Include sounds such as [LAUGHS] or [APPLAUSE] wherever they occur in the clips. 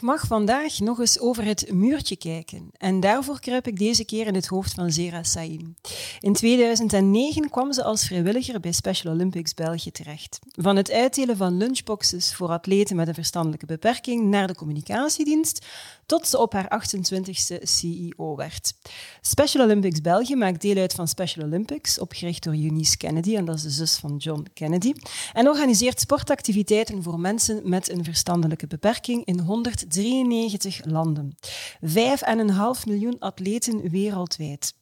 Ik mag vandaag nog eens over het muurtje kijken en daarvoor kruip ik deze keer in het hoofd van Zera Saïm. In 2009 kwam ze als vrijwilliger bij Special Olympics België terecht. Van het uitdelen van lunchboxes voor atleten met een verstandelijke beperking naar de communicatiedienst, tot ze op haar 28e CEO werd. Special Olympics België maakt deel uit van Special Olympics, opgericht door Eunice Kennedy, en dat is de zus van John Kennedy, en organiseert sportactiviteiten voor mensen met een verstandelijke beperking in 193 landen. 5,5 miljoen atleten wereldwijd.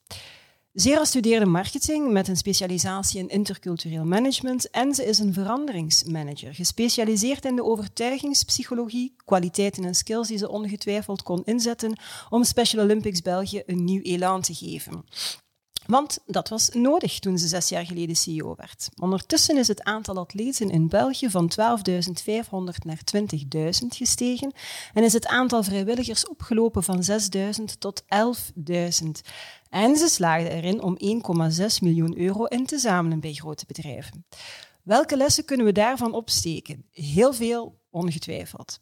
Zera studeerde marketing met een specialisatie in intercultureel management en ze is een veranderingsmanager, gespecialiseerd in de overtuigingspsychologie, kwaliteiten en skills die ze ongetwijfeld kon inzetten om Special Olympics België een nieuw elan te geven. Want dat was nodig toen ze zes jaar geleden CEO werd. Ondertussen is het aantal atleten in België van 12.500 naar 20.000 gestegen en is het aantal vrijwilligers opgelopen van 6.000 tot 11.000. En ze slaagden erin om 1,6 miljoen euro in te zamelen bij grote bedrijven. Welke lessen kunnen we daarvan opsteken? Heel veel, ongetwijfeld.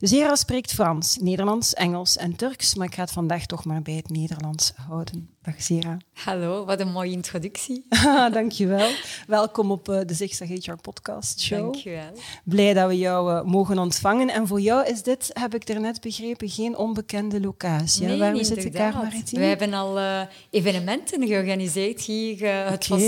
Zera spreekt Frans, Nederlands, Engels en Turks, maar ik ga het vandaag toch maar bij het Nederlands houden. Dag Zera. Hallo, wat een mooie introductie. [LAUGHS] Dankjewel. Welkom op uh, de Zigzag HR podcast show. Dankjewel. Blij dat we jou uh, mogen ontvangen. En voor jou is dit, heb ik er net begrepen, geen onbekende locatie. Nee, Waar we zitten? We hebben al uh, evenementen georganiseerd hier. het was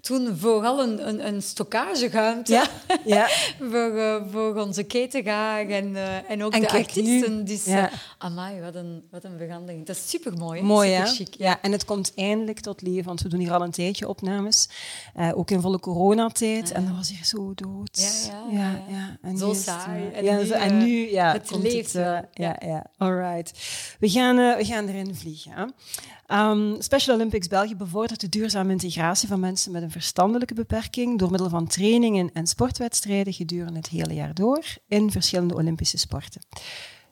toen vooral een, een, een stockageruimte ja, ja. [LAUGHS] voor, voor onze ketengaar en, en ook en de artiesten. Nu, dus ja. amai, wat een, wat een verandering. Dat is supermooi. Mooi, hè? chic. Ja, en het komt eindelijk tot leven, want we doen hier al een tijdje opnames. Uh, ook in volle coronatijd. Ja. En dat was hier zo dood. Ja, ja, ja, ja. ja. En Zo het, saai. En ja, nu, zo- en nu ja, het leeft ja, ja. All right. We gaan, we gaan erin vliegen. Um, Special Olympics België bevordert de duurzame integratie van mensen met een verstandelijke beperking door middel van trainingen en sportwedstrijden gedurende het hele jaar door in verschillende Olympische sporten.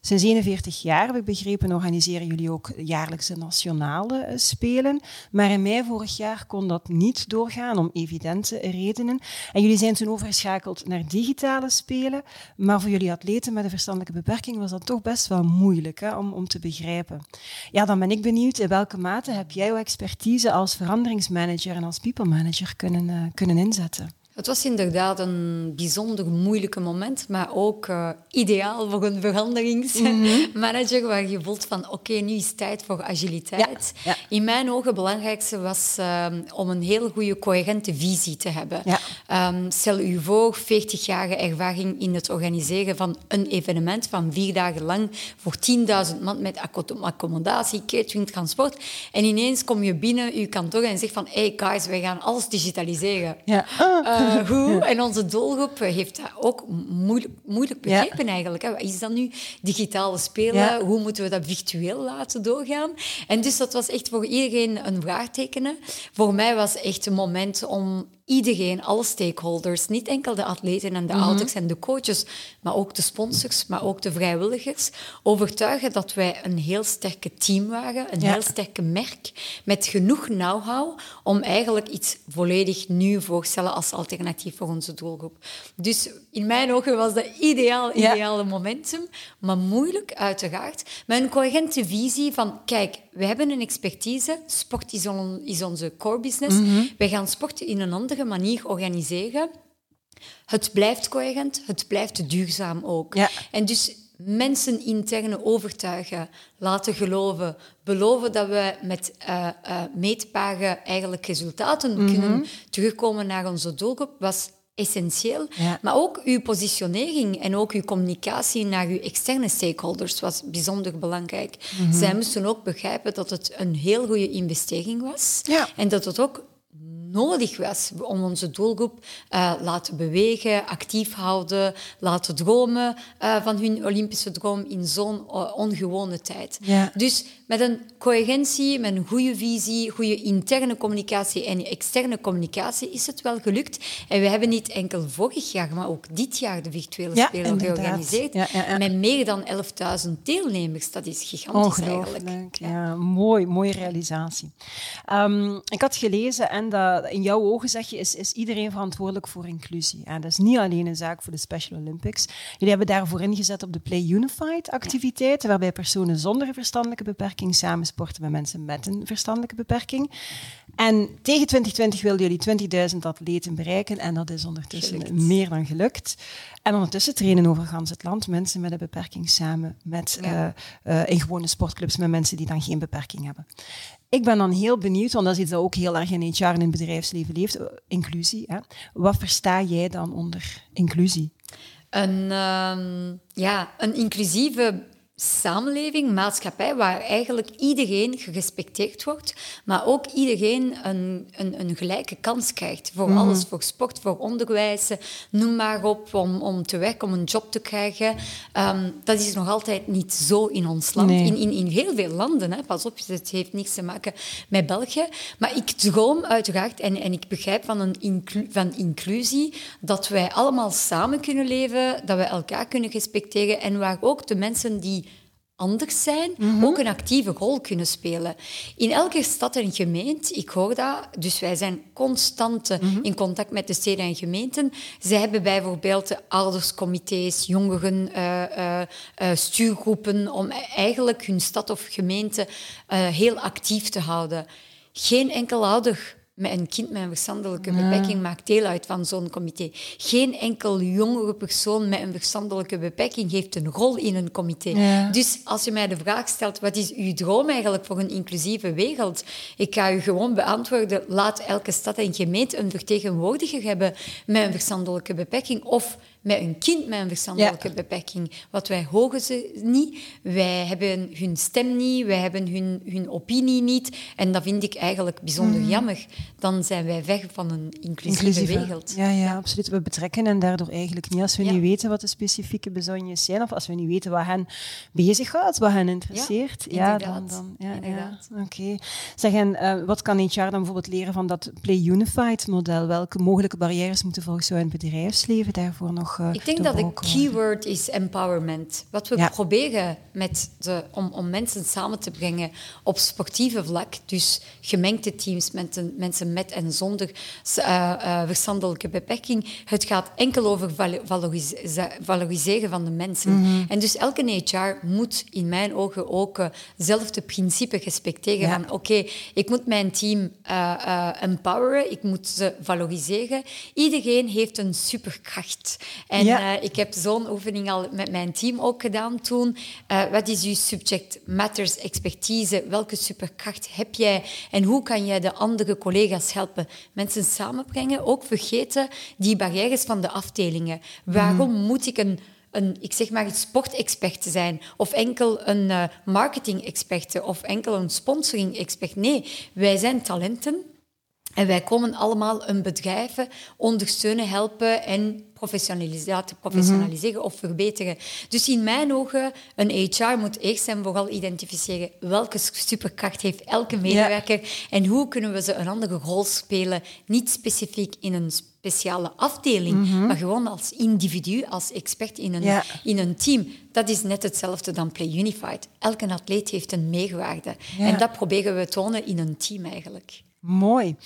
Sinds 41 jaar, heb ik begrepen, organiseren jullie ook jaarlijks de nationale uh, spelen. Maar in mei vorig jaar kon dat niet doorgaan om evidente redenen. En jullie zijn toen overgeschakeld naar digitale spelen. Maar voor jullie atleten met een verstandelijke beperking was dat toch best wel moeilijk hè, om, om te begrijpen. Ja, dan ben ik benieuwd, in welke mate heb jij jouw expertise als veranderingsmanager en als people manager kunnen, uh, kunnen inzetten? Het was inderdaad een bijzonder moeilijke moment, maar ook uh, ideaal voor een veranderingsmanager, mm -hmm. waar je voelt van oké, okay, nu is het tijd voor agiliteit. Ja, ja. In mijn ogen het belangrijkste was uh, om een heel goede, coherente visie te hebben. Ja. Um, stel u voor, 40 jaar ervaring in het organiseren van een evenement van vier dagen lang voor 10.000 man met accommodatie, catering, transport. En ineens kom je binnen uw kantoor en zegt van hey guys, wij gaan alles digitaliseren. Ja. Uh, [LAUGHS] hoe? En onze doelgroep heeft dat ook moeilijk, moeilijk begrepen ja. eigenlijk. Hè. Wat is dat nu? Digitale spelen, ja. hoe moeten we dat virtueel laten doorgaan? En dus dat was echt voor iedereen een vraagteken. Voor mij was echt een moment om iedereen, alle stakeholders, niet enkel de atleten en de Mhm. ouders en de coaches, maar ook de sponsors, maar ook de vrijwilligers, overtuigen dat wij een heel sterke team waren, een Ja. heel sterke merk, met genoeg know-how om eigenlijk iets volledig nieuw voor te stellen als alternatief voor onze doelgroep. Dus in mijn ogen was dat ideaal, Ja. ideale momentum, maar moeilijk uiteraard. Met een coherente visie van, kijk, we hebben een expertise, sport is, on- is onze core business, Mhm. wij gaan sport in een andere manier organiseren. Het blijft coherent, het blijft duurzaam ook. Ja. En dus mensen interne overtuigen, laten geloven, beloven dat we met uh, uh, meetbare eigenlijk resultaten Mhm. kunnen terugkomen naar onze doelgroep, was essentieel. Ja. Maar ook uw positionering en ook uw communicatie naar uw externe stakeholders was bijzonder belangrijk. Mhm. Zij moesten ook begrijpen dat het een heel goede investering was Ja. en dat het ook nodig was om onze doelgroep uh, laten bewegen, actief houden, laten dromen uh, van hun Olympische droom in zo'n uh, ongewone tijd. Ja. Dus met een coherentie, met een goede visie, goede interne communicatie en externe communicatie is het wel gelukt. En we hebben niet enkel vorig jaar, maar ook dit jaar de virtuele Ja, spelen georganiseerd. Ja. Met meer dan 11.000 deelnemers. Dat is gigantisch eigenlijk. Ja, mooi, mooie realisatie. Ehm, ik had gelezen en dat in jouw ogen zeg je, is, is iedereen verantwoordelijk voor inclusie. En dat is niet alleen een zaak voor de Special Olympics. Jullie hebben daarvoor ingezet op de Play Unified activiteiten, waarbij personen zonder een verstandelijke beperking samen sporten met mensen met een verstandelijke beperking. En tegen 2020 wilden jullie 20.000 atleten bereiken en dat is ondertussen Gelukt. meer dan gelukt. En ondertussen trainen over gans het land mensen met een beperking samen met, Ja. eh, eh, in gewone sportclubs met mensen die dan geen beperking hebben. Ik ben dan heel benieuwd, want dat is dat ook heel erg in HR en in het bedrijfsleven leeft, eh, inclusie. Hè. Wat versta jij dan onder inclusie? Een, ehm, ja, een inclusieve samenleving, maatschappij, waar eigenlijk iedereen gerespecteerd wordt, maar ook iedereen een, een, een gelijke kans krijgt voor alles, voor sport, voor onderwijs, noem maar op, om, om te werken, om een job te krijgen. Ehm, dat is nog altijd niet zo in ons land, Nee. in, in, in heel veel landen. Hè. Pas op, het heeft niks te maken met België. Maar ik droom uiteraard, en, en ik begrijp van, een inclu- van inclusie, dat wij allemaal samen kunnen leven, dat we elkaar kunnen respecteren en waar ook de mensen die anders zijn, ook een actieve rol kunnen spelen. In elke stad en gemeente, ik hoor dat, dus wij zijn constant eh, in contact met de steden en gemeenten. Ze hebben bijvoorbeeld de ouderscomité's, jongeren, eh, eh, stuurgroepen, om eigenlijk hun stad of gemeente heel actief te houden. Geen enkel ouder een kind met een verstandelijke beperking maakt deel uit van zo'n comité. Geen enkel jongere persoon met een verstandelijke beperking heeft een rol in een comité. Ja. Dus als je mij de vraag stelt, wat is uw droom eigenlijk voor een inclusieve wereld? Ik ga u gewoon beantwoorden, laat elke stad en gemeente een vertegenwoordiger hebben met een verstandelijke beperking of met een kind met een verstandelijke Ja. beperking. Want wij horen ze niet, wij hebben hun stem niet, wij hebben hun, hun opinie niet. En dat vind ik eigenlijk bijzonder jammer. Dan zijn wij weg van een inclusieve, Inclusieve. wereld. Ja, ja, absoluut. We betrekken hen daardoor eigenlijk niet. Als we Ja. niet weten wat de specifieke bezonjes zijn, of als we niet weten wat hen bezighoudt, wat hen interesseert, ja, dan... inderdaad. dan ja, Inderdaad. Oké. Zeg, en eh, wat kan HR dan bijvoorbeeld leren van dat Play Unified model? Welke mogelijke barrières moeten volgens jou in het bedrijfsleven daarvoor nog eh Ik denk dat de keyword is empowerment. Wat we proberen met de, om, om mensen samen te brengen op sportieve vlak, dus gemengde teams met een- mensen met en zonder eh, verstandelijke beperking, het gaat enkel over valo- valorisa- valoriseren van de mensen. Mhm. En dus elke HR moet in mijn ogen ook eh, zelf de principe respecteren Ja. van oké, ik moet mijn team empoweren, ik moet ze valoriseren. Iedereen heeft een superkracht. En Ja. ik heb zo'n oefening al met mijn team ook gedaan toen. Wat is uw subject matters expertise? Welke superkracht heb jij? En hoe kan jij de andere collega's helpen? Mensen samenbrengen, ook vergeten die barrières van de afdelingen. Waarom moet ik een een, ik zeg maar, een sportexpert zijn, of enkel een eh, marketing-expert, of enkel een sponsoring-expert. Nee, wij zijn talenten en wij komen allemaal een bedrijf ondersteunen, helpen en professionaliseren, professionaliseren of verbeteren. Dus in mijn ogen, een HR moet eerst en vooral identificeren welke superkracht heeft elke medewerker en hoe kunnen we ze een andere rol spelen, niet specifiek in een speciale afdeling, maar gewoon als individu, als expert in een, Ja. in een team. Dat is net hetzelfde dan Play Unified. Elke atleet heeft een meerwaarde. Ja. En dat proberen we tonen in een team eigenlijk. Mooi.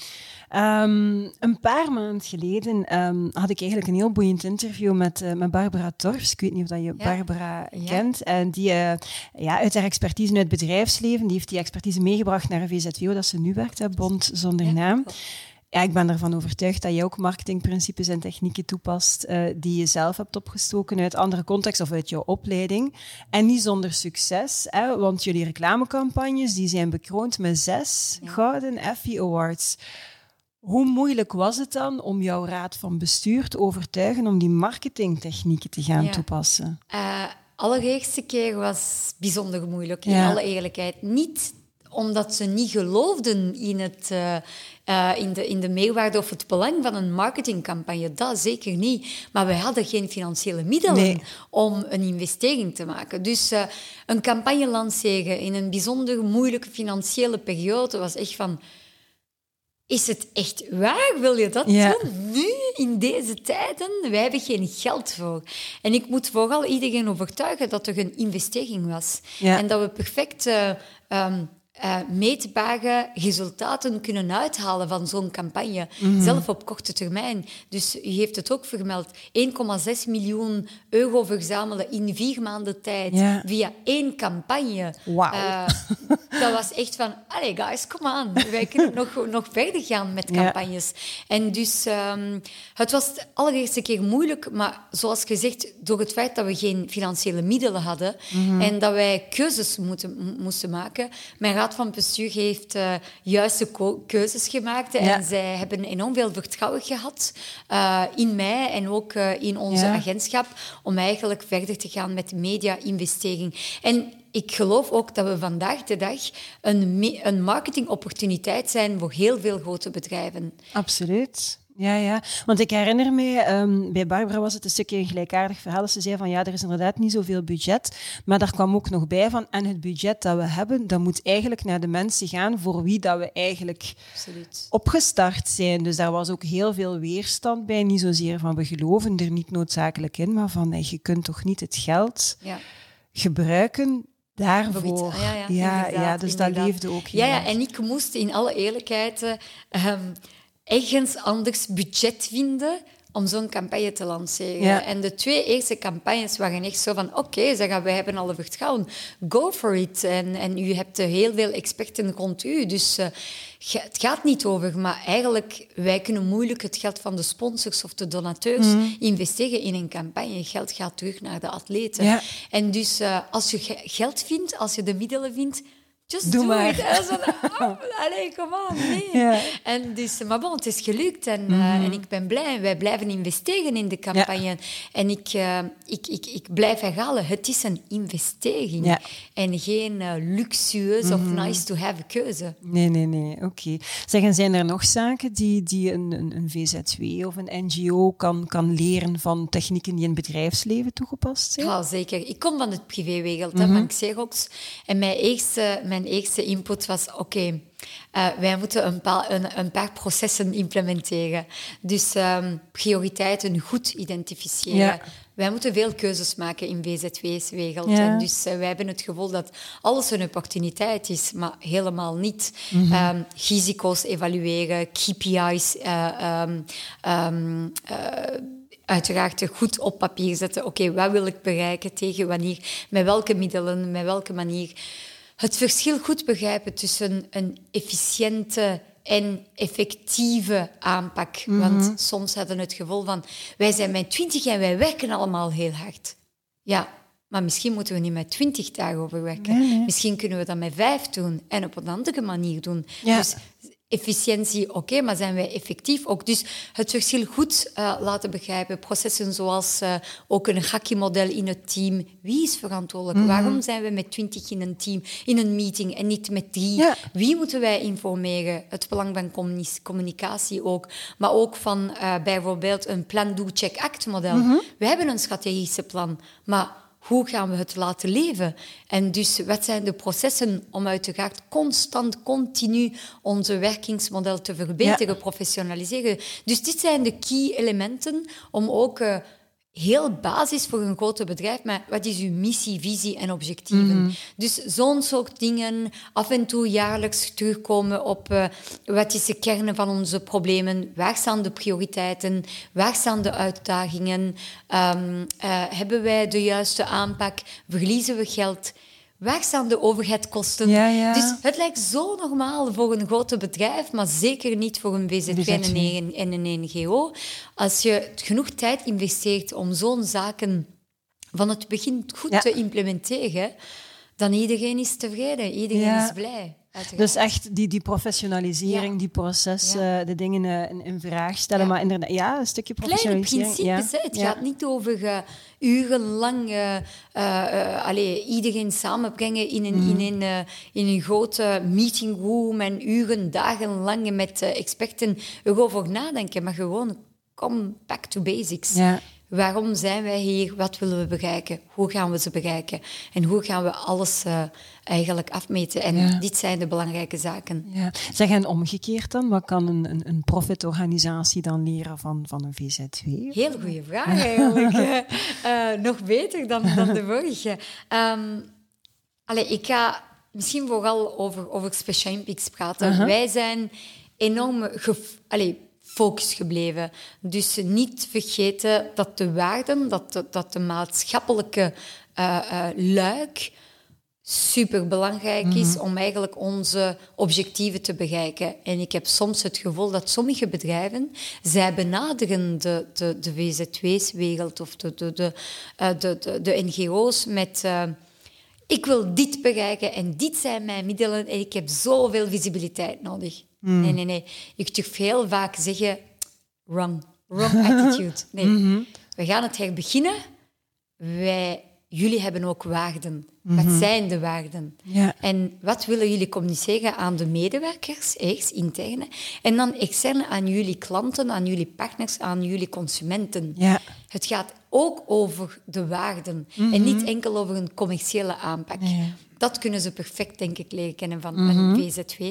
Ehm, een paar maanden geleden ehm, had ik eigenlijk een heel boeiend interview met, eh, met Barbara Torfs. Ik weet niet of dat je Ja. Barbara Ja. kent. En die, eh, ja, uit haar expertise in het bedrijfsleven, die heeft die expertise meegebracht naar VZWO, dat ze nu werkt, hè, Bond Zonder Naam. Ja, ik ben ervan overtuigd dat je ook marketingprincipes en technieken toepast eh, die je zelf hebt opgestoken uit andere context of uit jouw opleiding. En niet zonder succes, hè, want jullie reclamecampagnes die zijn bekroond met zes gouden Effie Awards. Hoe moeilijk was het dan om jouw raad van bestuur te overtuigen om die marketingtechnieken te gaan Ja. toepassen? Eh allereerste keer was bijzonder moeilijk, in Ja. alle eerlijkheid. Niet omdat ze niet geloofden in, het, uh, uh, in, de, in de meerwaarde of het belang van een marketingcampagne. Dat zeker niet. Maar wij hadden geen financiële middelen om een investering te maken. Dus uh, een campagne lanceren in een bijzonder moeilijke financiële periode was echt van is het echt waar? Wil je dat doen? Nu, in deze tijden? Wij hebben geen geld voor. En ik moet vooral iedereen overtuigen dat er een investering was. En dat we perfect uh, um, uh, meetbare resultaten kunnen uithalen van zo'n campagne, mm zelf op korte termijn. Dus u heeft het ook vermeld, 1,6 miljoen euro verzamelen in vier maanden tijd via één campagne. Wow. Uh, dat was echt van, allee guys, kom aan, wij kunnen [LAUGHS] nog, nog verder gaan met campagnes. En dus um, het was de allereerste keer moeilijk, maar zoals gezegd, door het feit dat we geen financiële middelen hadden mm en dat wij keuzes moeten, moesten maken, mijn raad van bestuur heeft uh, juiste keuzes gemaakt. En zij hebben enorm veel vertrouwen gehad uh, in mij en ook uh, in onze agentschap om eigenlijk verder te gaan met media-investering. En ik geloof ook dat we vandaag de dag een, een marketingopportuniteit zijn voor heel veel grote bedrijven. Absoluut. Ja, ja. Want ik herinner me, um, bij Barbara was het een stukje een gelijkaardig verhaal. Ze zei van ja, er is inderdaad niet zoveel budget. Maar daar kwam ook nog bij van, en het budget dat we hebben, dat moet eigenlijk naar de mensen gaan voor wie dat we eigenlijk Absoluut. opgestart zijn. Dus daar was ook heel veel weerstand bij. Niet zozeer van we geloven er niet noodzakelijk in, maar van je kunt toch niet het geld ja. gebruiken daarvoor. Ja, ja, ja, ja, dus dat leefde ook Ja, ja, en ik moest in alle eerlijkheid... Uh, ergens anders budget vinden om zo'n campagne te lanceren. En de twee eerste campagnes waren echt zo van... Oké, okay, zeggen wij hebben alle vertrouwen. Go for it. En, en u hebt heel veel experten rond u. Dus uh, het gaat niet over. Maar eigenlijk, wij kunnen moeilijk het geld van de sponsors of de donateurs mhm. investeren in een campagne. Geld gaat terug naar de atleten. En dus uh, als je geld vindt, als je de middelen vindt Just Doe do maar. Oh, [LAUGHS] allee, kom aan, nee. En dus, maar bon, het is gelukt en, mm en ik ben blij. Wij blijven investeren in de campagne. En ik, uh, ik, ik, ik blijf herhalen, het is een investering. Ja. En geen uh, luxueus of mhm. nice-to-have keuze. Nee, nee, nee. Oké. Okay. Zeggen, zijn er nog zaken die, die een, een, een, VZW of een NGO kan, kan leren van technieken die in het bedrijfsleven toegepast zijn? Ja, zeker. Ik kom van het privéwereld, mm -hmm. van Xerox. En mijn eerste... Mijn eerste input was: oké, uh, wij moeten een paar, een, een, paar processen implementeren. Dus um, prioriteiten goed identificeren. Wij moeten veel keuzes maken in VZW's wereld. En dus uh, wij hebben het gevoel dat alles een opportuniteit is, maar helemaal niet. Mm -hmm. um, risico's evalueren, KPI's. Uh, um, um, uiteraard goed op papier zetten. Oké, wat wil ik bereiken, tegen wanneer, met welke middelen, met welke manier het verschil goed begrijpen tussen een efficiënte en effectieve aanpak. Mhm. Want soms hadden we het gevoel van, wij zijn met twintig en wij werken allemaal heel hard. Ja, maar misschien moeten we niet met twintig dagen overwerken. Misschien kunnen we dat met vijf doen en op een andere manier doen. Dus efficiëntie, oké, maar zijn wij effectief ook? Dus het verschil goed uh, laten begrijpen. Processen zoals uh, ook een Haki-model in het team. Wie is verantwoordelijk? Mhm. Waarom zijn we met twintig in een team, in een meeting en niet met drie? Wie moeten wij informeren? Het belang van communicatie ook. Maar ook van uh, bijvoorbeeld een plan-do-check-act-model. Mhm. We hebben een strategische plan, maar hoe gaan we het laten leven? En dus wat zijn de processen om uiteraard constant, continu onze werkingsmodel te verbeteren, professionaliseren? Dus dit zijn de key elementen om ook... Uh, heel basis voor een grote bedrijf, maar wat is uw missie, visie en objectieven? Mhm. Dus zo'n soort dingen, af en toe jaarlijks terugkomen op uh, wat is de kern van onze problemen, waar staan de prioriteiten, waar staan de uitdagingen, um, uh, hebben wij de juiste aanpak, verliezen we geld... Waar staan de overheidkosten? Ja, ja. Dus het lijkt zo normaal voor een groot bedrijf, maar zeker niet voor een en een, en een NGO. Als je genoeg tijd investeert om zo'n zaken van het begin goed te implementeren, dan iedereen is tevreden, iedereen is blij. Uiteraard. Dus echt die, die professionalisering, Ja. die proces, Ja. de dingen eh, in, in vraag stellen. Ja. Maar inderdaad, ja, een stukje Kleine professionalisering. principes, ja. hè. het gaat niet over eh, urenlang eh, eh, eh, allee, iedereen samenbrengen in een, Mm. in, een, eh, in een grote meetingroom en uren, dagenlang met experten erover nadenken, maar gewoon kom back to basics. Waarom zijn wij hier? Wat willen we bereiken? Hoe gaan we ze bereiken? En hoe gaan we alles eh, eigenlijk afmeten? En Ja. dit zijn de belangrijke zaken. Ja. Zeg, en omgekeerd dan, wat kan een, een, een profitorganisatie dan leren van, van een VZW? Heel goede vraag eigenlijk. [LAUGHS] Eh, nog beter dan, dan de vorige. Ehm allee, ik ga misschien vooral over, over Special Olympics praten. Wij zijn enorm allee, focus gebleven. Dus niet vergeten dat de waarden, dat de, dat de maatschappelijke eh, eh, luik super belangrijk is om eigenlijk onze objectieven te bereiken. En ik heb soms het gevoel dat sommige bedrijven, zij benaderen de, de, de VZW's-wereld of de, de, de, eh, de, de, de NGO's met... ik wil dit bereiken en dit zijn mijn middelen en ik heb zoveel visibiliteit nodig. Nee, nee, nee. Ik durf heel vaak zeggen, wrong. Wrong attitude. [LAUGHS] Nee. We gaan het herbeginnen. Wij, jullie hebben ook waarden. Wat zijn de waarden? Ja. En wat willen jullie communiceren aan de medewerkers, eerst interne, en dan extern aan jullie klanten, aan jullie partners, aan jullie consumenten? Ja. Het gaat ook over de waarden en niet enkel over een commerciële aanpak. Dat kunnen ze perfect, denk ik, leren kennen van een VZW.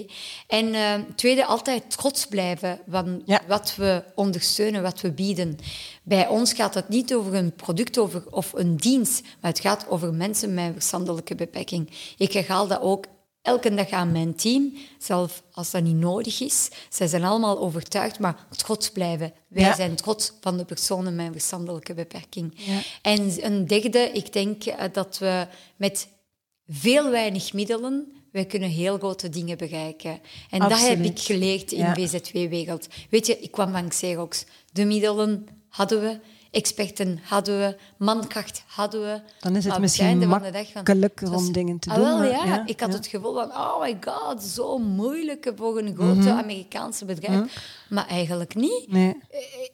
En eh, tweede, altijd trots blijven van Ja. wat we ondersteunen, wat we bieden. Bij ons gaat het niet over een product over, of een dienst, maar het gaat over mensen met een verstandelijke beperking. Ik herhaal dat ook elke dag aan mijn team, zelfs als dat niet nodig is. Zij zijn allemaal overtuigd, maar trots blijven. Wij Ja. zijn trots van de personen met een verstandelijke beperking. Ja. En een derde, ik denk eh, dat we met veel weinig middelen, wij kunnen heel grote dingen bereiken. En dat heb ik geleerd in Ja. de VZW-wereld. Weet je, ik kwam van Xerox. De middelen hadden we, experten hadden we, mankracht hadden we. Dan is het Maar misschien van- makkelijker was- om dingen te Ah, doen, wel, ja. ja, Ik had ja. het gevoel van, oh my god, zo moeilijk voor een grote Mhm. Amerikaanse bedrijf. Maar eigenlijk niet. Nee.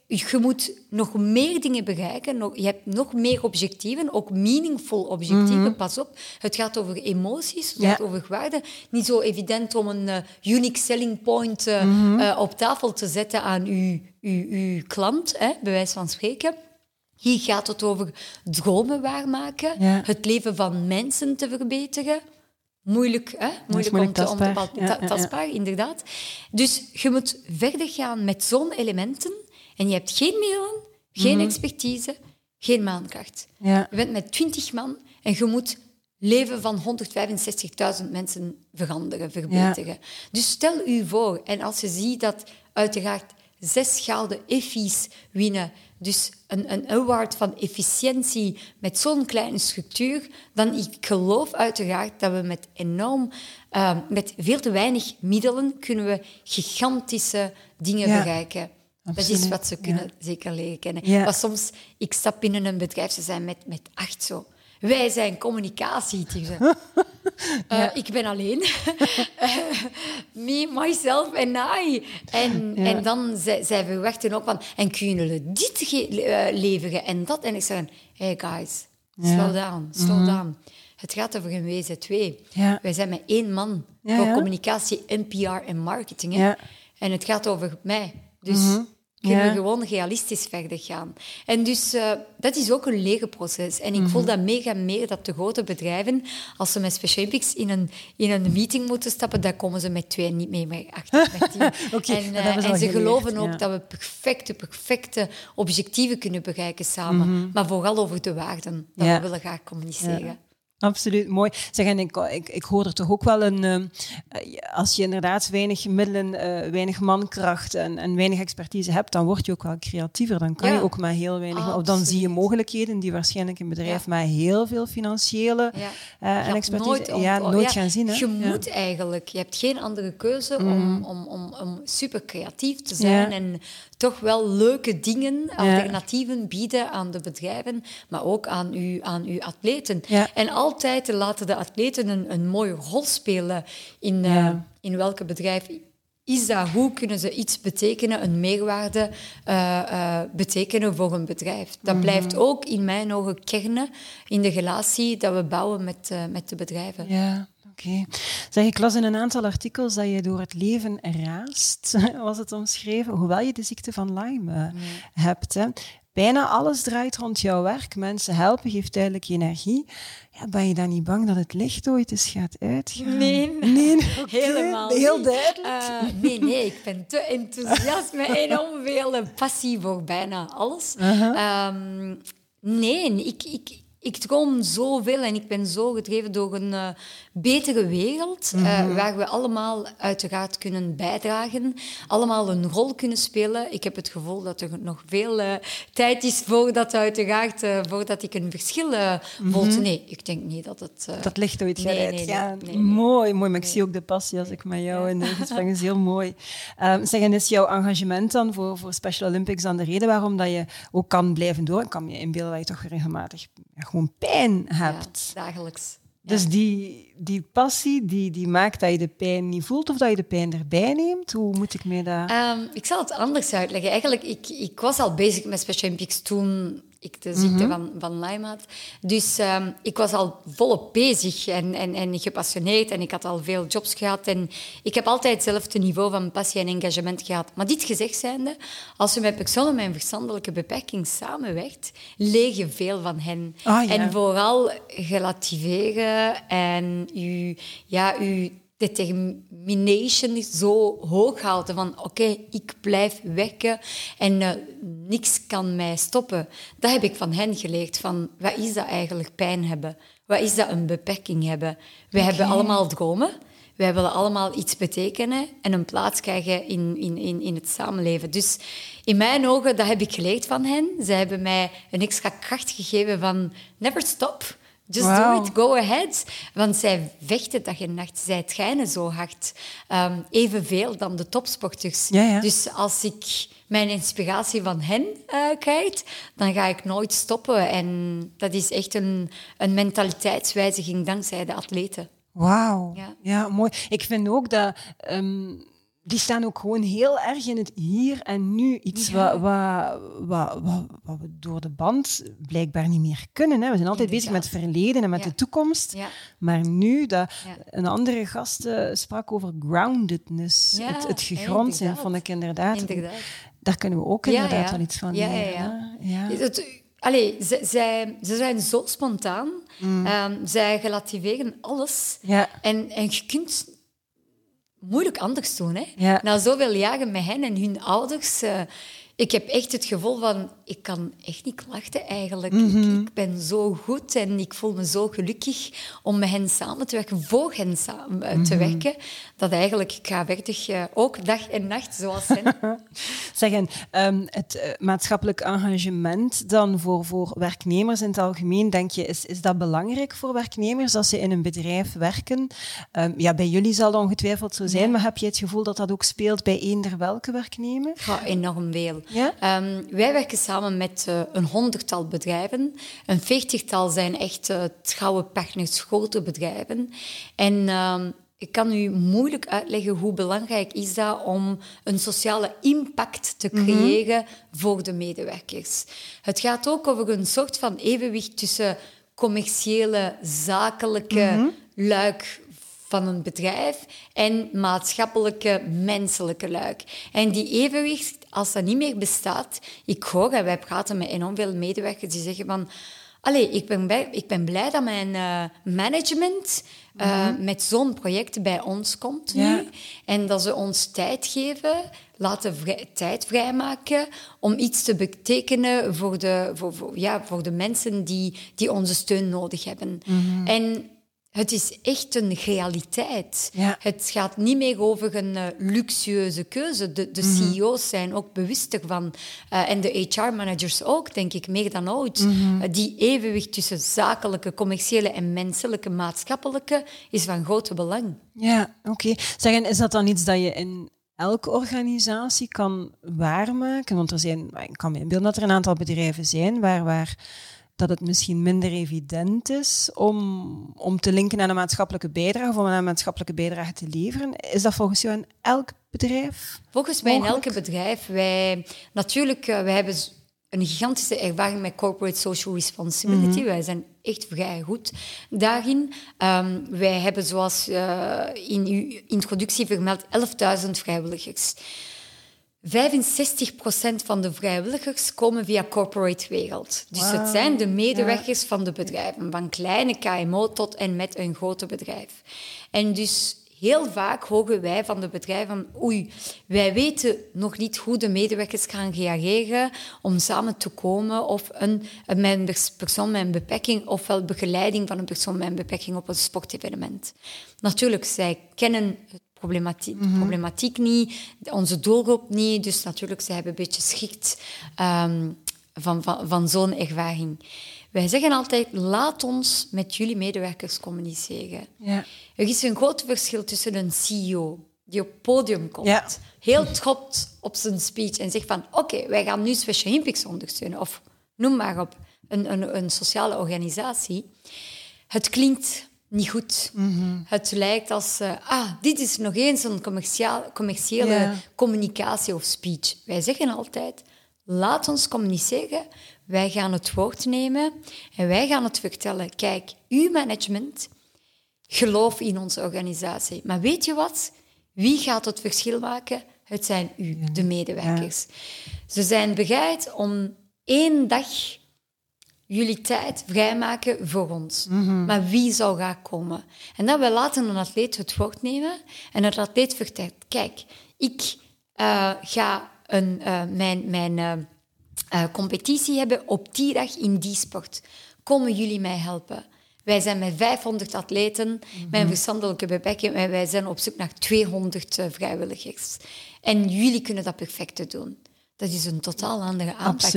Je moet nog meer dingen bereiken. nog- Je hebt nog meer objectieven, ook meaningful objectieven. Pas op, het gaat over emoties, het Mhm. Ja. gaat over waarden. Niet zo evident om een eh, unique selling point eh, Mhm. eh, op tafel te zetten aan uw, uw, uw klant, hè, bij wijze van spreken. Hier gaat het over dromen waarmaken, Ja. het leven van mensen te verbeteren. Moeilijk, hè? Moeilijk, moeilijk om te, om te tastbaar. ta- Ja, ja, ja. tastbaar, inderdaad. Dus je moet verder gaan met zo'n elementen en je hebt geen middelen, geen expertise, geen maankracht. Mhm. Ja. Je bent met 20 man en je moet leven van 165.000 mensen veranderen, verbeteren. Dus stel u voor, en als je ziet dat uiteraard zes gouden effies winnen, dus een, een award van efficiëntie met zo'n kleine structuur, dan ik geloof uiteraard dat we met enorm, eh, met veel te weinig middelen, kunnen we gigantische dingen Ja. bereiken. Dat is wat ze kunnen zeker leren kennen. Ja. Maar soms, ik stap binnen een bedrijf, ze zijn met, met acht zo. Wij zijn communicatieteam. Zo. [LAUGHS] Eh, Ik ben alleen. [LAUGHS] Eh, Me, myself en I. En, Ja. en dan zij, zij verwachten ook van... En kunnen jullie dit ge- eh, leveren en dat? En ik zeg, hey guys, Ja. slow down, slow down. Het gaat over een WZW. Ja. Wij zijn met één man Ja, voor ja. communicatie, NPR en marketing. Hè? Ja. En het gaat over mij. Dus kunnen Ja. we gewoon realistisch verder gaan. En dus eh, dat is ook een leerproces. En ik Mhm. voel dat mega meer dat de grote bedrijven, als ze met Special Olympics in een, in een meeting moeten stappen, dan komen ze met twee en niet meer met acht met tien. Oké, en eh, ze en al ze geleerd, geloven ook dat we perfecte, perfecte objectieven kunnen bereiken samen. Maar vooral over de waarden dat Ja. we willen graag communiceren. Absoluut, mooi. Zeg, en ik, ik, ik hoor er toch ook wel een... ehm, eh, als je inderdaad weinig middelen, eh, weinig mankracht en, en weinig expertise hebt, dan word je ook wel creatiever. Dan kan Ja. je ook met heel weinig... Of dan zie je mogelijkheden die waarschijnlijk een bedrijf Ja. met heel veel financiële Ja. eh, en expertise nooit om- ja, oh, nooit gaan zien. Hè? Je moet eigenlijk. Je hebt geen andere keuze om, om, om, om super creatief te zijn en toch wel leuke dingen, alternatieven bieden aan de bedrijven, maar ook aan uw, aan uw atleten. En altijd laten de atleten een, een mooie rol spelen in, uh, Ja. in welke bedrijf is dat? Hoe kunnen ze iets betekenen, een meerwaarde uh, uh, betekenen voor een bedrijf? Dat Mhm. blijft ook in mijn ogen kernen in de relatie dat we bouwen met, uh, met de bedrijven. Ja, oké. Zeg, ik las in een aantal artikels dat je door het leven raast, [LAUGHS] was het omschreven, hoewel je de ziekte van Lyme hebt. Hè. Bijna alles draait rond jouw werk. Mensen helpen, geeft duidelijk energie. Ja, ben je dan niet bang dat het licht ooit eens gaat uitgaan? Nee, nee [LAUGHS] helemaal Heel niet. duidelijk. Uh, nee, nee, ik ben te enthousiast met enorm veel passie voor bijna alles. Uh -huh. um, nee, ik, ik, ik droom zoveel en ik ben zo gedreven door een uh, betere wereld, mm -hmm. uh, waar we allemaal uiteraard kunnen bijdragen, allemaal een rol kunnen spelen. Ik heb het gevoel dat er nog veel uh, tijd is voordat uiteraard, voordat ik een verschil mm -hmm. Nee, ik denk niet dat het... dat licht ooit nee, nee, mooi, mooi. Maar ik zie ook de passie als ik met jou in de [LAUGHS] gesprek is heel mooi. Um, zeg, en is jouw engagement dan voor, voor Special Olympics dan de reden waarom dat je ook kan blijven door? Ik kan me inbeelden dat je toch regelmatig gewoon pijn hebt. Ja, dagelijks. Dus die, die passie die, die maakt dat je de pijn niet voelt of dat je de pijn erbij neemt? Hoe moet ik mij dat... Um, ik zal het anders uitleggen. Eigenlijk, ik, ik was al bezig met Special Olympics toen ik de ziekte mm -hmm. van, van Lyme had. Dus um, ik was al volop bezig en, en, en gepassioneerd en ik had al veel jobs gehad. En ik heb altijd hetzelfde niveau van passie en engagement gehad. Maar dit gezegd zijnde, als je met personen met een verstandelijke beperking samenwerkt, leer je veel van hen. Ah, ja. En vooral relativeren en je, ja, je determination zo hoog houden van oké, okay, ik blijf werken en uh, niks kan mij stoppen. Dat heb ik van hen geleerd, van wat is dat eigenlijk pijn hebben? Wat is dat een beperking hebben? We okay. hebben allemaal dromen. Wij willen allemaal iets betekenen en een plaats krijgen in, in, in, in het samenleven. Dus in mijn ogen, dat heb ik geleerd van hen. Ze hebben mij een extra kracht gegeven van never stop. Just wow. do it, go ahead. Want zij vechten dag en nacht, zij trainen zo hard. Um, evenveel dan de topsporters. Ja, ja. Dus als ik mijn inspiratie van hen uh, krijg, dan ga ik nooit stoppen. En dat is echt een, een mentaliteitswijziging dankzij de atleten. Wauw, ja. ja. mooi. Ik vind ook dat... Um, die staan ook gewoon heel erg in het hier en nu. Iets ja. wat, wat, wat, wat, we door de band blijkbaar niet meer kunnen. Hè. We zijn altijd bezig met het verleden en met ja. de toekomst. Ja. Maar nu, dat een andere gast uh, sprak over groundedness. het, het gegrond zijn, vond ik inderdaad. inderdaad. Daar kunnen we ook inderdaad wel iets van ja, leren. Ja, Het, allee, ze, zij, ze zijn zo spontaan. Mm. Um, zij relativeren alles. En, en je kunt moeilijk anders doen. Hè? Ja. Na zoveel jaren met hen en hun ouders... Uh, ik heb echt het gevoel van, ik kan echt niet klachten eigenlijk. Mm -hmm. ik, ik, ben zo goed en ik voel me zo gelukkig om met hen samen te werken, voor hen samen mm -hmm. te werken, dat eigenlijk ik ga werkelijk uh, ook dag en nacht zoals hen. [LAUGHS] Zeggen, um, het uh, maatschappelijk engagement dan voor, voor werknemers in het algemeen, denk je, is, is dat belangrijk voor werknemers als ze in een bedrijf werken? Um, ja, bij jullie zal dat ongetwijfeld zo zijn, ja. maar heb je het gevoel dat dat ook speelt bij eender welke werknemer? Ja, enorm veel. Ja? Um, wij werken samen met uh, een honderdtal bedrijven. Een veertigtal zijn echt trouwe partners, grote bedrijven. En ik kan u moeilijk uitleggen hoe belangrijk is dat om een sociale impact te creëren mm-hmm. voor de medewerkers. Het gaat ook over een soort van evenwicht tussen commerciële, zakelijke mm-hmm. luik van een bedrijf en maatschappelijke, menselijke luik. En die evenwicht, als dat niet meer bestaat... Ik hoor, en wij praten met enorm veel medewerkers die zeggen van... Allee, ik ben, bij, ik ben blij dat mijn uh, management uh, mm-hmm. met zo'n project bij ons komt nu. Ja. En dat ze ons tijd geven, laten vrij, tijd vrijmaken om iets te betekenen voor de, voor, voor, ja, voor de mensen die, die onze steun nodig hebben. Mm-hmm. En het is echt een realiteit. Ja. Het gaat niet meer over een uh, luxueuze keuze. De, de Mhm. CEO's zijn ook bewust ervan. Uh, en de HR-managers ook, denk ik, meer dan ooit. Mhm. Uh, die evenwicht tussen zakelijke, commerciële en menselijke, maatschappelijke is van grote belang. Ja, oké. Okay. Zeg, en is dat dan iets dat je in elke organisatie kan waarmaken? Want er zijn, ik kan me inbeelden dat er een aantal bedrijven zijn waar, waar dat het misschien minder evident is om, om te linken aan een maatschappelijke bijdrage of om een maatschappelijke bijdrage te leveren. Is dat volgens jou in elk bedrijf? Volgens mij in elke bedrijf. Wij, natuurlijk, uh, wij hebben een gigantische ervaring met corporate social responsibility. Mhm. Wij zijn echt vrij goed daarin. Um, wij hebben, zoals uh, in uw introductie vermeld, 11.000 vrijwilligers. 65% van de vrijwilligers komen via corporate wereld. Dus het zijn de medewerkers van de bedrijven, van kleine KMO tot en met een grote bedrijf. En dus heel vaak horen wij van de bedrijven oei, wij weten nog niet hoe de medewerkers gaan reageren om samen te komen of een, een persoon met een beperking ofwel begeleiding van een persoon met een beperking op een sportevenement. Natuurlijk, zij kennen het problematiek, mm problematiek niet, onze doelgroep niet, dus natuurlijk, zij hebben een beetje schikt um, van, van, van zo'n ervaring. Wij zeggen altijd, laat ons met jullie medewerkers communiceren. Ja. Er is een groot verschil tussen een CEO die op het podium komt, heel trots op zijn speech en zegt van oké, wij gaan nu Special Olympics ondersteunen, of noem maar op, een, een, een sociale organisatie. Het klinkt niet goed. Mhm. Het lijkt als, uh, ah, dit is nog eens een commerciële communicatie of speech. Wij zeggen altijd, laat ons communiceren. Wij gaan het woord nemen en wij gaan het vertellen. Kijk, uw management gelooft in onze organisatie. Maar weet je wat? Wie gaat het verschil maken? Het zijn u, de medewerkers. Ze zijn bereid om één dag jullie tijd vrijmaken voor ons. Mhm. Maar wie zou gaan komen? En dan we laten een atleet het woord nemen en het atleet vertelt, kijk, ik uh, ga een, uh, mijn, mijn uh, uh, competitie hebben op die dag in die sport. Komen jullie mij helpen? Wij zijn met 500 atleten mm -hmm. met een verstandelijke beperking en wij zijn op zoek naar 200 uh, vrijwilligers. En jullie kunnen dat perfect doen. Dat is een totaal andere aanpak.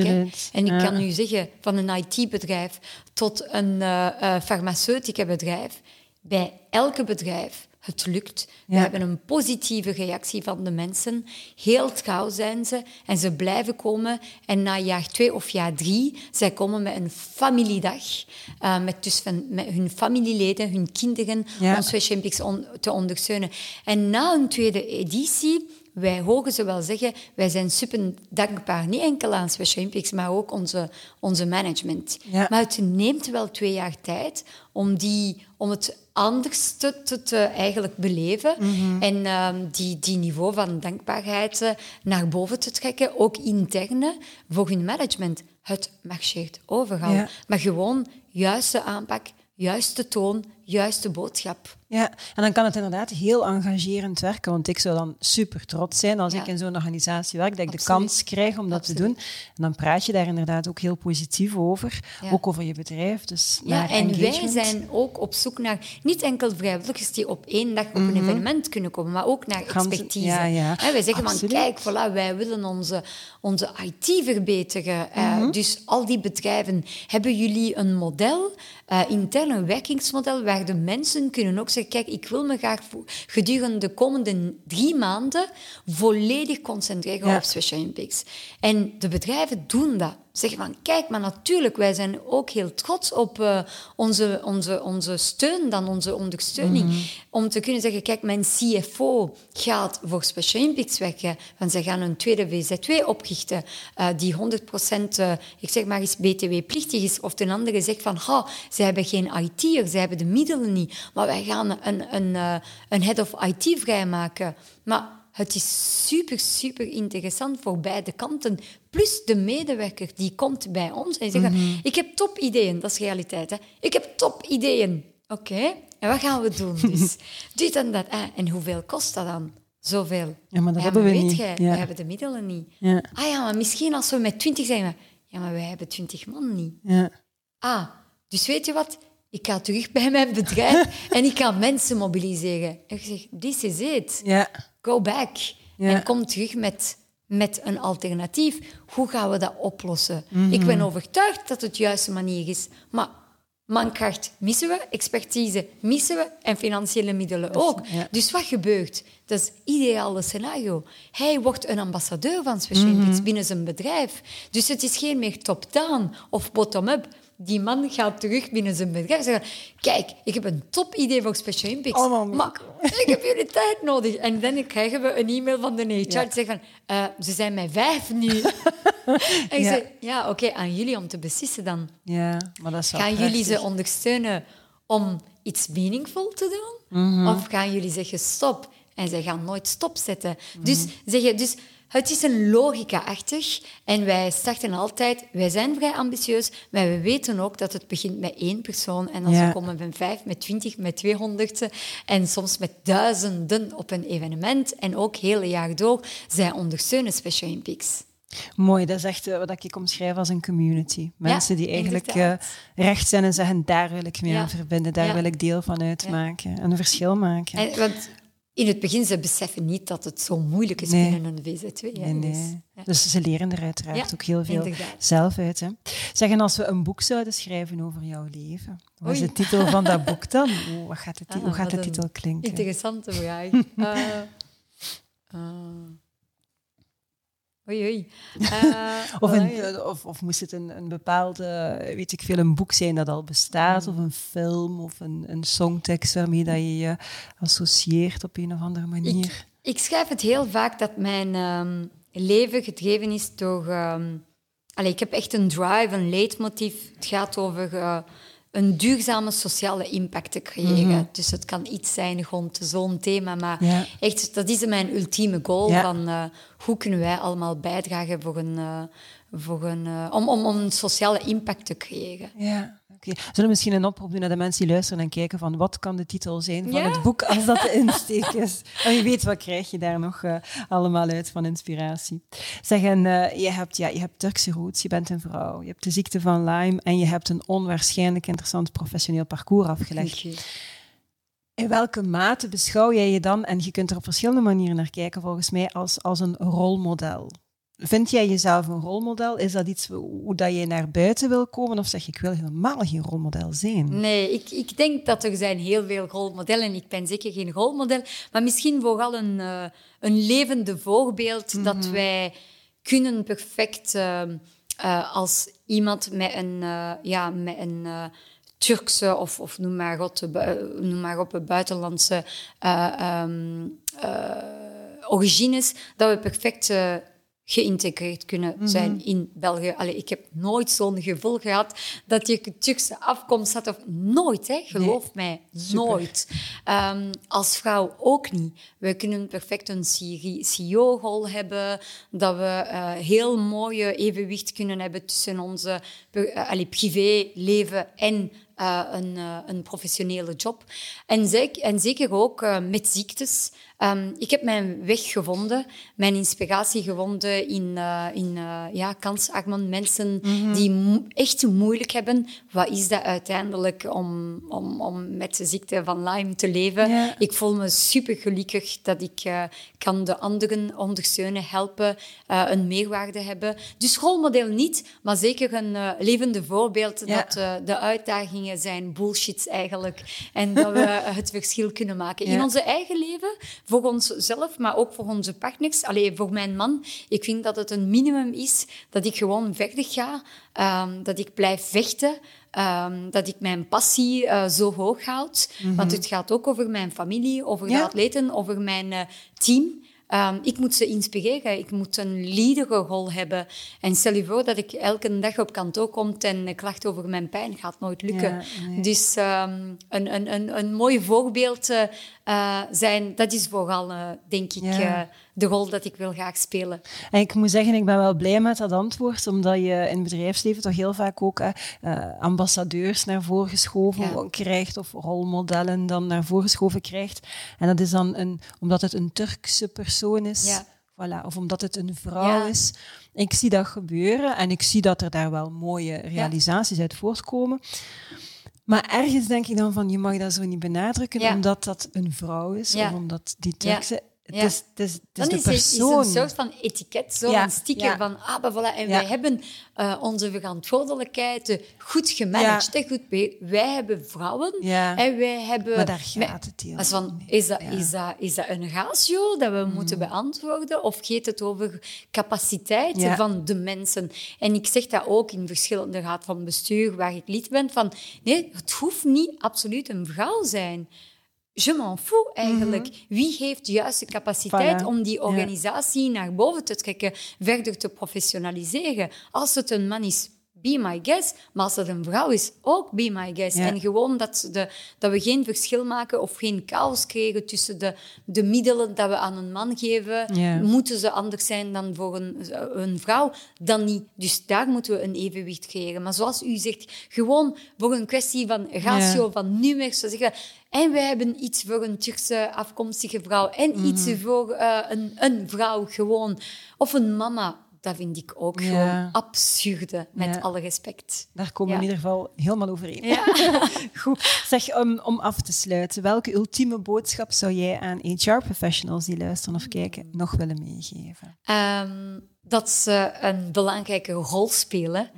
En ik kan u zeggen, van een IT-bedrijf tot een uh, uh, farmaceutica bedrijf, bij elke bedrijf het lukt. We hebben een positieve reactie van de mensen. Heel trouw zijn ze en ze blijven komen. En na jaar twee of jaar drie, zij komen met een familiedag. Uh, met, dus van, met hun familieleden, hun kinderen, ja. om Special Olympics on, te ondersteunen. En na een tweede editie wij horen ze wel zeggen, wij zijn super dankbaar, niet enkel aan Special Olympics, maar ook onze, onze management. Maar het neemt wel twee jaar tijd om, die, om het anders te, te, eigenlijk beleven mhm. en um, die, die niveau van dankbaarheid uh, naar boven te trekken, ook interne, voor hun management. Het marcheert overal. Maar gewoon juiste aanpak, juiste toon, juiste boodschap. Ja, en dan kan het inderdaad heel engagerend werken, want ik zou dan super trots zijn als ik in zo'n organisatie werk, dat ik de kans krijg om dat te doen. En dan praat je daar inderdaad ook heel positief over, ook over je bedrijf. Dus ja, en wij zijn ook op zoek naar niet enkel vrijwilligers die op één dag op een mhm. evenement kunnen komen, maar ook naar expertise. Ja, ja. wij zeggen van, kijk, voilà, wij willen onze, onze IT verbeteren. Uh, dus al die bedrijven, hebben jullie een model, uh, intern een werkingsmodel, waar de mensen kunnen ook zeggen, kijk, ik wil me graag gedurende de komende drie maanden volledig concentreren op Special Olympics. En de bedrijven doen dat zeggen van, kijk, maar natuurlijk, wij zijn ook heel trots op uh, onze, onze, onze steun, dan onze ondersteuning. Mm -hmm. Om te kunnen zeggen, kijk, mijn CFO gaat voor Special Olympics werken, want zij gaan een tweede VZ2 oprichten, uh, die 100% uh, ik zeg maar eens BTW-plichtig is. Of ten andere zegt van, ha, ze hebben geen IT'er, ze hebben de middelen niet, maar wij gaan een, een, een head of IT vrijmaken. Maar het is super, super interessant voor beide kanten. Plus de medewerker die komt bij ons en zegt: mm Ik heb top ideeën, dat is realiteit. Hè? Ik heb top ideeën. Oké, en wat gaan we doen? Dus [LAUGHS] dit en dat. Ah, en hoeveel kost dat dan? Zoveel. Ja, maar dat hebben we weet niet. Jij, we hebben de middelen niet. Ja. Ah ja, maar misschien als we met twintig zijn. Ja, maar wij hebben twintig man niet. Ja. Ah, dus weet je wat? Ik ga terug bij mijn bedrijf [LAUGHS] en ik ga mensen mobiliseren. En ik zeg, this is it. Ja go back. En kom terug met, met een alternatief. Hoe gaan we dat oplossen? Mhm. Ik ben overtuigd dat het de juiste manier is. Maar mankracht missen we, expertise missen we en financiële middelen ook. Dus wat gebeurt? Dat is het ideale scenario. Hij wordt een ambassadeur van Special mhm. binnen zijn bedrijf. Dus het is geen meer top-down of bottom-up, die man gaat terug binnen zijn bedrijf en zegt... Kijk, ik heb een top idee voor Special Olympics. Oh, maar ik heb jullie tijd nodig. En dan krijgen we een e-mail van de HR. Ja. Die zegt van... eh, ze zijn met vijf nu. [LAUGHS] en ik Ja. zeg... Ja, oké, aan jullie om te beslissen dan. Ja, maar dat is wel Gaan jullie ze ondersteunen om iets meaningful te doen? Mhm. Of gaan jullie zeggen stop? En zij gaan nooit stopzetten. Mhm. Dus, zeggen, dus het is een logica-achtig. En wij starten altijd... Wij zijn vrij ambitieus, maar we weten ook dat het begint met één persoon. En als Ja. we komen met vijf, met twintig, met tweehonderd... en soms met duizenden op een evenement... en ook hele jaar door, zij ondersteunen Special Olympics. Mooi, dat is echt eh, wat ik omschrijf als een community. Mensen die eigenlijk eh, recht zijn en zeggen, daar wil ik mee Ja. aan verbinden, daar Ja. wil ik deel van uitmaken en een verschil maken. En, want in het begin, ze beseffen niet dat het zo moeilijk is Nee. binnen een VZW. Nee, Dus, nee. ja. Dus ze leren er uiteraard Ja, ook heel veel inderdaad. zelf uit. Hè. Zeg, en als we een boek zouden schrijven over jouw leven, wat is de titel van dat boek dan? [LAUGHS] Wat gaat de, Ah, hoe gaat de titel klinken? Interessante vraag. [LAUGHS] Eh, oei, oei. [LAUGHS] Eh, Of, een, ja. of, of moest het een, een bepaalde, weet ik veel, een boek zijn dat al bestaat, Mm. of een film, of een, een songtekst waarmee dat je je associeert op een of andere manier? Ik schrijf het heel vaak dat mijn ehm, leven gedreven is door... ehm, allee, ik heb echt een drive, een leidmotief. Het gaat over eh, een duurzame sociale impact te creëren. Dus het kan iets zijn rond zo'n thema, maar Ja. echt, dat is mijn ultieme goal. Ja. Van, eh, hoe kunnen wij allemaal bijdragen voor een, eh, voor een, eh, om, om, om een sociale impact te creëren? Ja, oké. Zullen we misschien een oproep doen naar de mensen die luisteren en kijken van wat kan de titel zijn van Ja. het boek als dat de insteek is? [LAUGHS] En wie weet, wat krijg je daar nog eh, allemaal uit van inspiratie? Zeg, en eh, je, hebt, ja, je hebt Turkse roots, je bent een vrouw, je hebt de ziekte van Lyme en je hebt een onwaarschijnlijk interessant professioneel parcours afgelegd. In welke mate beschouw jij je dan, en je kunt er op verschillende manieren naar kijken volgens mij, als, als een rolmodel? Vind jij jezelf een rolmodel? Is dat iets hoe dat je naar buiten wil komen? Of zeg je, ik wil helemaal geen rolmodel zijn? Nee, ik, ik denk dat er zijn heel veel rolmodellen. Ik ben zeker geen rolmodel, maar misschien vooral een, eh, een levende voorbeeld dat wij kunnen perfect eh, eh, als iemand met een, ja, met een Turkse of, of noem, maar op, noem maar op, een buitenlandse ehm, eh, origines, dat we perfect geïntegreerd kunnen zijn in België. Allee, ik heb nooit zo'n gevoel gehad dat je Turkse afkomst had. Of nooit, hè? geloof mij, nooit. Ehm, als vrouw ook niet. We kunnen perfect een CEO-rol hebben, dat we eh, heel mooie evenwicht kunnen hebben tussen onze uh, allee, privéleven en uh, een, uh, een, professionele job. En, zeker, en zeker ook uh, met ziektes. Um, ik heb mijn weg gevonden, mijn inspiratie gevonden in, uh, in ja, kansarme mensen mm-hmm. die mo echt moeilijk hebben. Wat is dat uiteindelijk om, om, om met de ziekte van Lyme te leven? Ja. Ik voel me super gelukkig dat ik uh, kan de anderen ondersteunen, helpen, een meerwaarde hebben. Dus rolmodel niet, maar zeker een levende voorbeeld Ja. dat de uitdagingen zijn bullshits eigenlijk. En dat we [LAUGHS] het verschil kunnen maken in Ja. onze eigen leven, voor onszelf, maar ook voor onze partners. Alleen voor mijn man, ik vind dat het een minimum is dat ik gewoon verder ga, um, dat ik blijf vechten. Um, dat ik mijn passie uh, zo hoog houd. Mhm. Want het gaat ook over mijn familie, over de atleten, over mijn uh, team. Um, ik moet ze inspireren. Ik moet een rol hebben. En stel je voor dat ik elke dag op kantoor kom en klacht over mijn pijn. Gaat nooit lukken. Ja, nee. Dus um, een, een, een, een mooi voorbeeld uh, zijn, dat is vooral, uh, denk ik, Ja. De rol dat ik wil graag spelen. En ik moet zeggen, ik ben wel blij met dat antwoord, omdat je in het bedrijfsleven toch heel vaak ook eh, ambassadeurs naar voren geschoven Ja. krijgt, of rolmodellen dan naar voren geschoven krijgt. En dat is dan een, omdat het een Turkse persoon is, Ja. voilà, of omdat het een vrouw Ja. is. Ik zie dat gebeuren en ik zie dat er daar wel mooie realisaties uit voortkomen. Maar ergens denk ik dan van, je mag dat zo niet benadrukken, Ja. omdat dat een vrouw is, of omdat die. Turkse Het Ja. is, het is, het is Dan de is het is persoon. een soort van etiket, zo'n Ja, sticker van, ah, voilà, en wij hebben eh, onze verantwoordelijkheid goed gemanaged, hè, goed beheerd. Wij hebben vrouwen en wij hebben... Maar daar gaat het heel Als van, is, dat, is, dat, is dat een ratio dat we moeten beantwoorden? Of gaat het over capaciteit Ja. van de mensen? En ik zeg dat ook in verschillende raad van bestuur waar ik lid ben, van nee, het hoeft niet absoluut een vrouw zijn. Je m'en fous eigenlijk. Wie heeft de juiste capaciteit Mhm. Voilà. om die Ja. organisatie naar boven te trekken, verder te professionaliseren? Als het een man is, be my guest. Maar als het een vrouw is, ook be my guest. Ja. En gewoon dat, de, dat we geen verschil maken of geen chaos krijgen tussen de, de middelen dat we aan een man geven. Ja. Moeten ze anders zijn dan voor een, een vrouw? Dan niet. Dus daar moeten we een evenwicht creëren. Maar zoals u zegt, gewoon voor een kwestie van ratio, Ja. van nummers. Ze zeggen, en wij hebben iets voor een Turkse afkomstige vrouw en iets Mhm. voor eh, een, een vrouw gewoon. Of een mama. Dat vind ik ook Ja. gewoon absurde, met Ja. alle respect. Daar komen we in ieder geval helemaal overeen. [LAUGHS] Goed. Zeg, om, om af te sluiten, welke ultieme boodschap zou jij aan HR-professionals die luisteren of kijken nog willen meegeven? Ehm, dat ze een belangrijke rol spelen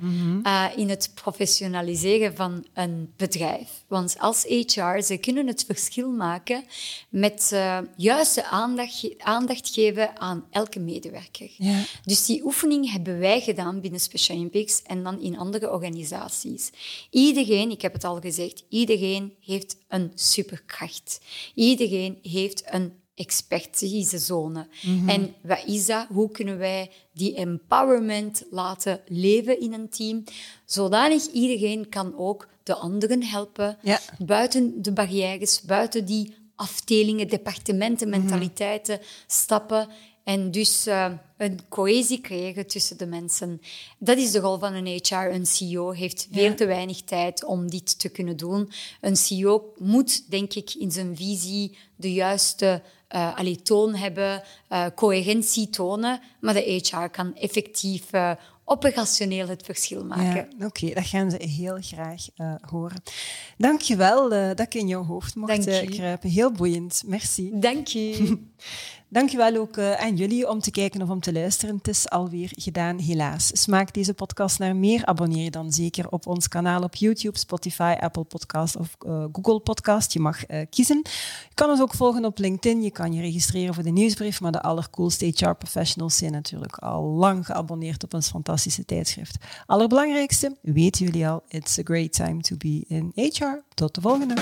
eh, in het professionaliseren van een bedrijf. Want als HR, ze kunnen het verschil maken met eh, juiste aandacht, aandacht geven aan elke medewerker. Ja. Dus die oefening hebben wij gedaan binnen Special Olympics en dan in andere organisaties. Iedereen, ik heb het al gezegd, iedereen heeft een superkracht. Iedereen heeft een expertisezone. En wat is dat? Hoe kunnen wij die empowerment laten leven in een team? Zodanig iedereen kan ook de anderen helpen, Ja. buiten de barrières, buiten die afdelingen, departementen, mentaliteiten stappen. En dus eh, een cohesie creëren tussen de mensen. Dat is de rol van een HR. Een CEO heeft veel Ja. te weinig tijd om dit te kunnen doen. Een CEO moet, denk ik, in zijn visie de juiste eh allee, toon hebben, eh, coherentie tonen. Maar de HR kan effectief eh, operationeel het verschil maken. Ja, Oké, dat gaan ze heel graag eh, horen. Dank je wel dat ik in jouw hoofd mocht je. kruipen. Heel boeiend, merci. Dank je. [LAUGHS] Dank je wel ook eh, aan jullie om te kijken of om te luisteren. Het is alweer gedaan, helaas. Smaakt deze podcast naar meer? Abonneer je dan zeker op ons kanaal op YouTube, Spotify, Apple Podcast of eh, Google Podcast. Je mag eh, kiezen. Je kan ons ook volgen op LinkedIn. Je kan je registreren voor de nieuwsbrief. Maar de allercoolste HR-professionals zijn natuurlijk al lang geabonneerd op ons fantastische tijdschrift. Allerbelangrijkste, weten jullie al, it's a great time to be in HR. Tot de volgende.